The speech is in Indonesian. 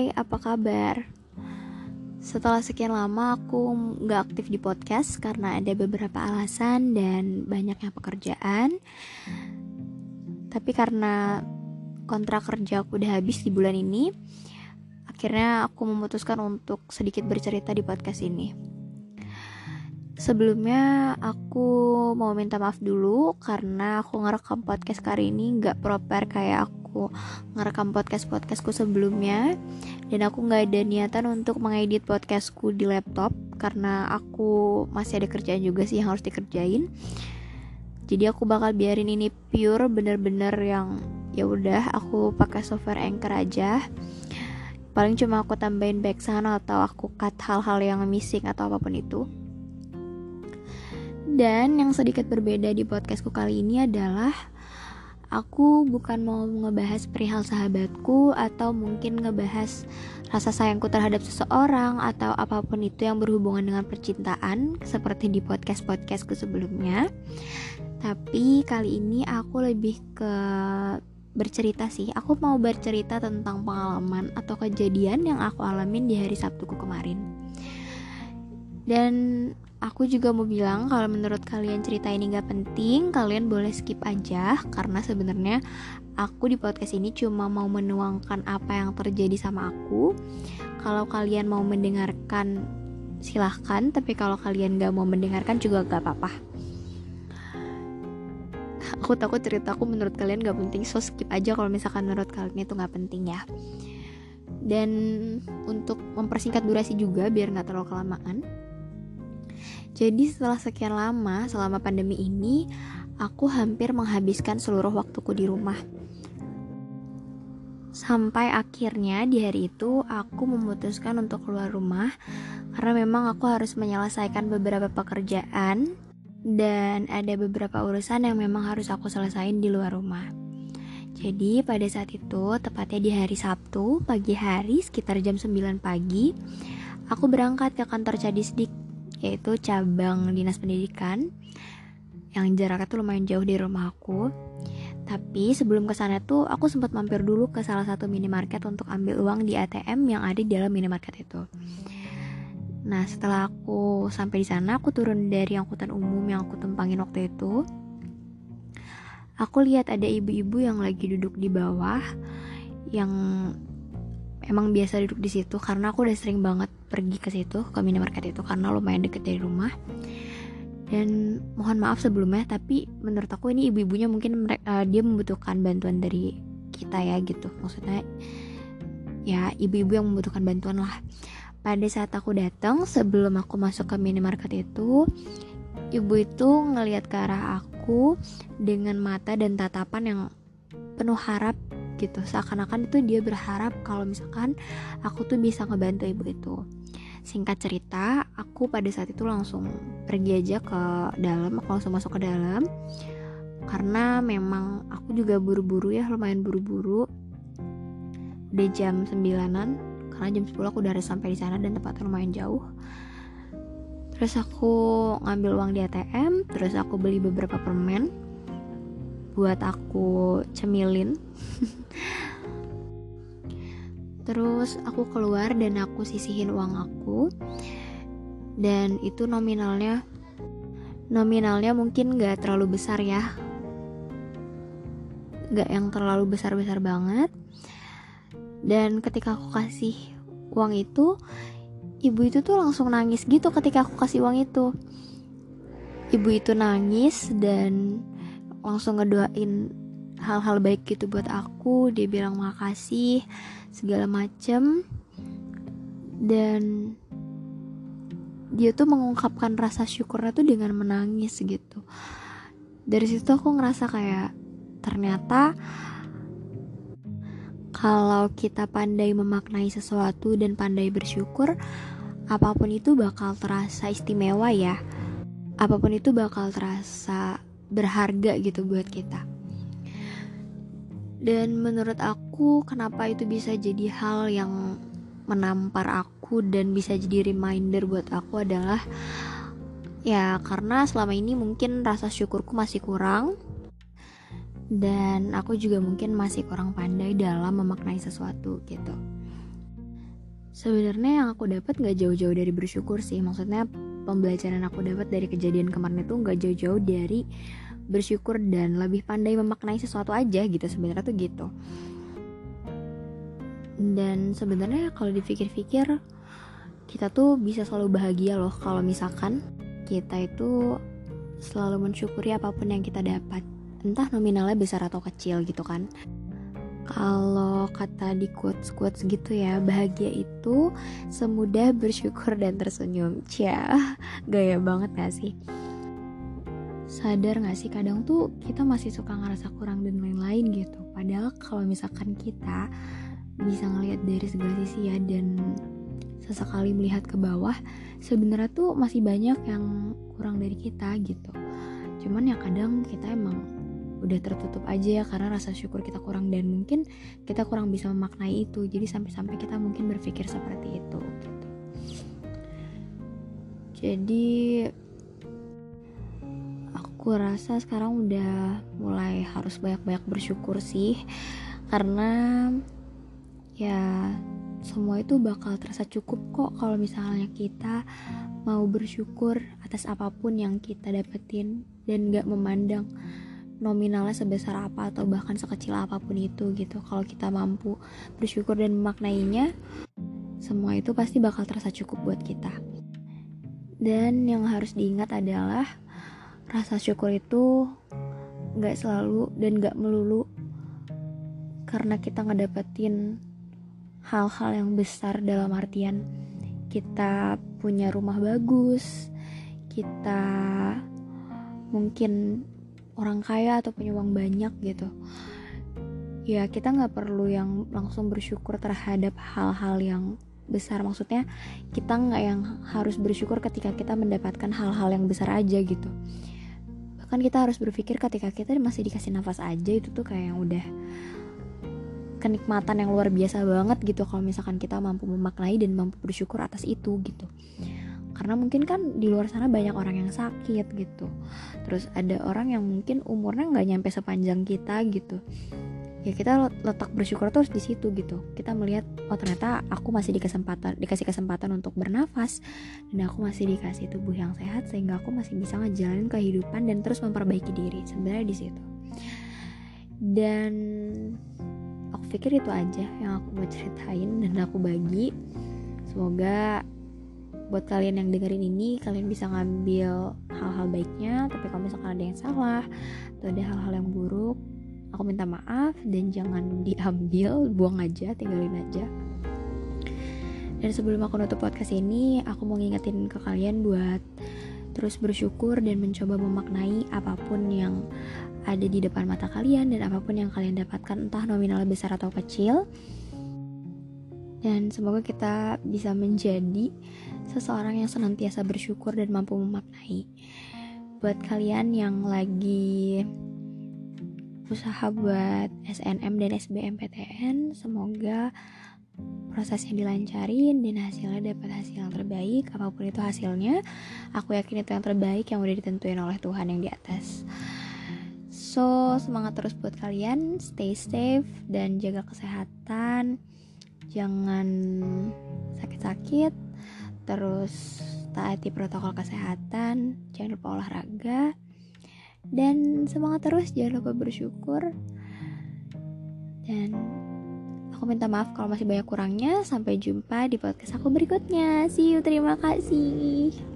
Hai, apa kabar? Setelah sekian lama aku nggak aktif di podcast karena ada beberapa alasan dan banyaknya pekerjaan. Tapi karena kontrak kerja aku udah habis di bulan ini, akhirnya aku memutuskan untuk sedikit bercerita di podcast ini. Sebelumnya aku mau minta maaf dulu karena aku ngerekam podcast kali ini nggak proper kayak aku ngerekam podcast podcastku sebelumnya dan aku nggak ada niatan untuk mengedit podcastku di laptop karena aku masih ada kerjaan juga sih yang harus dikerjain. Jadi aku bakal biarin ini pure bener-bener yang ya udah aku pakai software Anchor aja. Paling cuma aku tambahin backsound atau aku cut hal-hal yang missing atau apa pun itu. Dan yang sedikit berbeda di podcastku kali ini adalah aku bukan mau ngebahas perihal sahabatku atau mungkin ngebahas rasa sayangku terhadap seseorang atau apa pun itu yang berhubungan dengan percintaan seperti di podcast-podcastku sebelumnya. Tapi kali ini aku lebih ke bercerita sih. Aku mau bercerita tentang pengalaman atau kejadian yang aku alamin di hari Sabtuku kemarin. Dan Aku juga mau bilang kalau menurut kalian cerita ini gak penting, kalian boleh skip aja karena sebenarnya aku di podcast ini cuma mau menuangkan apa yang terjadi sama aku. Kalau kalian mau mendengarkan silahkan, tapi kalau kalian gak mau mendengarkan juga gak apa-apa. Aku takut ceritaku menurut kalian gak penting, so skip aja kalau misalkan menurut kalian itu gak penting ya. Dan untuk mempersingkat durasi juga biar gak terlalu kelamaan, jadi setelah sekian lama selama pandemi ini, aku hampir menghabiskan seluruh waktuku di rumah. Sampai akhirnya di hari itu aku memutuskan untuk keluar rumah karena memang aku harus menyelesaikan beberapa pekerjaan dan ada beberapa urusan yang memang harus aku selesaikan di luar rumah. Jadi pada saat itu, tepatnya di hari Sabtu, pagi hari sekitar jam 9 pagi, aku berangkat ke kantor Cadisdik yaitu cabang dinas pendidikan yang jaraknya tuh lumayan jauh dari rumah aku. Tapi sebelum ke sana tuh aku sempat mampir dulu ke salah satu minimarket untuk ambil uang di ATM yang ada di dalam minimarket itu. Nah, setelah aku sampai di sana, aku turun dari angkutan umum yang aku tumpangin waktu itu. Aku lihat ada ibu-ibu yang lagi duduk di bawah yang emang biasa duduk di situ karena aku udah sering banget pergi ke situ ke minimarket itu karena lumayan deket dari rumah. Dan mohon maaf sebelumnya tapi menurut aku ini ibu-ibunya mungkin uh, dia membutuhkan bantuan dari kita ya gitu. Maksudnya ya ibu-ibu yang membutuhkan bantuan lah. Pada saat aku datang sebelum aku masuk ke minimarket itu ibu itu ngelihat ke arah aku dengan mata dan tatapan yang penuh harap gitu seakan-akan itu dia berharap kalau misalkan aku tuh bisa ngebantu ibu itu Singkat cerita, aku pada saat itu langsung pergi aja ke dalam, aku langsung masuk ke dalam. Karena memang aku juga buru-buru ya, lumayan buru-buru. Udah jam 9-an, karena jam 10 aku udah harus sampai di sana dan tempatnya lumayan jauh. Terus aku ngambil uang di ATM, terus aku beli beberapa permen buat aku cemilin. Terus aku keluar dan aku sisihin uang aku. Dan itu nominalnya Nominalnya mungkin gak terlalu besar ya. Gak yang terlalu besar-besar banget. Dan ketika aku kasih uang itu Ibu itu tuh langsung nangis gitu ketika aku kasih uang itu. Ibu itu nangis dan langsung ngedoain hal-hal baik gitu buat aku. Dia bilang makasih segala macem. Dan dia tuh mengungkapkan rasa syukurnya tuh dengan menangis gitu. Dari situ aku ngerasa kayak ternyata kalau kita pandai memaknai sesuatu dan pandai bersyukur apa pun itu bakal terasa istimewa ya. Apa pun itu bakal terasa berharga gitu buat kita. Dan menurut aku kenapa itu bisa jadi hal yang menampar aku dan bisa jadi reminder buat aku adalah ya karena selama ini mungkin rasa syukurku masih kurang. Dan aku juga mungkin masih kurang pandai dalam memaknai sesuatu gitu. Sebenarnya yang aku dapat nggak jauh-jauh dari bersyukur sih. Maksudnya pembelajaran aku dapat dari kejadian kemarin itu nggak jauh-jauh dari bersyukur dan lebih pandai memaknai sesuatu aja gitu sebenarnya tuh gitu. Dan sebenarnya kalau dipikir-pikir kita tuh bisa selalu bahagia loh kalau misalkan kita itu selalu mensyukuri apa pun yang kita dapat. Entah nominalnya besar atau kecil gitu kan kalau kata di quotes quotes gitu ya bahagia itu semudah bersyukur dan tersenyum. Cia gaya banget gak sih? Sadar gak sih kadang tuh kita masih suka ngerasa kurang dan lain-lain gitu. Padahal kalau misalkan kita bisa ngelihat dari segala sisi ya dan sesekali melihat ke bawah sebenarnya tuh masih banyak yang kurang dari kita gitu. Cuman ya kadang kita emang udah tertutup aja ya karena rasa syukur kita kurang dan mungkin kita kurang bisa memaknai itu. Jadi sampai-sampai kita mungkin berpikir seperti itu gitu. Jadi aku rasa sekarang udah mulai harus banyak-banyak bersyukur sih karena ya semua itu bakal terasa cukup kok kalau misalnya kita mau bersyukur atas apa pun yang kita dapetin dan gak memandang nominalnya sebesar apa atau bahkan sekecil apa pun itu gitu kalau kita mampu bersyukur dan memaknainya semua itu pasti bakal terasa cukup buat kita. Dan yang harus diingat adalah rasa syukur itu gak selalu dan gak melulu karena kita ngedapetin hal-hal yang besar dalam artian kita punya rumah bagus, kita mungkin orang kaya atau punya uang banyak gitu. Ya kita nggak perlu yang langsung bersyukur terhadap hal-hal yang besar. Maksudnya kita nggak yang harus bersyukur ketika kita mendapatkan hal-hal yang besar aja gitu. Bahkan kita harus berpikir ketika kita masih dikasih nafas aja itu tuh kayak yang udah kenikmatan yang luar biasa banget gitu kalau misalkan kita mampu memaknai dan mampu bersyukur atas itu gitu karena mungkin kan di luar sana banyak orang yang sakit gitu. Terus ada orang yang mungkin umurnya nggak nyampe sepanjang kita gitu. Ya kita letak bersyukur terus di situ gitu. Kita melihat oh ternyata aku masih di kesempatan dikasih kesempatan untuk bernafas. Dan aku masih dikasih tubuh yang sehat sehingga aku masih bisa ngejalanin kehidupan dan terus memperbaiki diri sebenarnya di situ. Dan aku pikir itu aja yang aku mau ceritain dan aku bagi. Semoga buat kalian yang dengerin ini kalian bisa ngambil hal-hal baiknya tapi kalau misalkan ada yang salah atau ada hal-hal yang buruk aku minta maaf dan jangan diambil buang aja tinggalin aja. Dan sebelum aku nutup podcast ini aku mau ngingetin ke kalian buat terus bersyukur dan mencoba memaknai apa pun yang ada di depan mata kalian dan apa pun yang kalian dapatkan entah nominalnya besar atau kecil dan semoga kita bisa menjadi seseorang yang senantiasa bersyukur dan mampu memaknai. Buat kalian yang lagi usaha buat SNM dan SBMPTN semoga prosesnya dilancarin dan hasilnya dapat hasil yang terbaik apa pun itu hasilnya. Aku yakin itu yang terbaik yang udah ditentuin oleh Tuhan yang di atas. So, semangat terus buat kalian, stay safe dan jaga kesehatan. Jangan sakit-sakit. Terus taati protokol kesehatan, jangan lupa olahraga. Dan semangat terus, jangan lupa bersyukur. Dan aku minta maaf kalau masih banyak kurangnya. Sampai jumpa di podcast aku berikutnya. See you, terima kasih.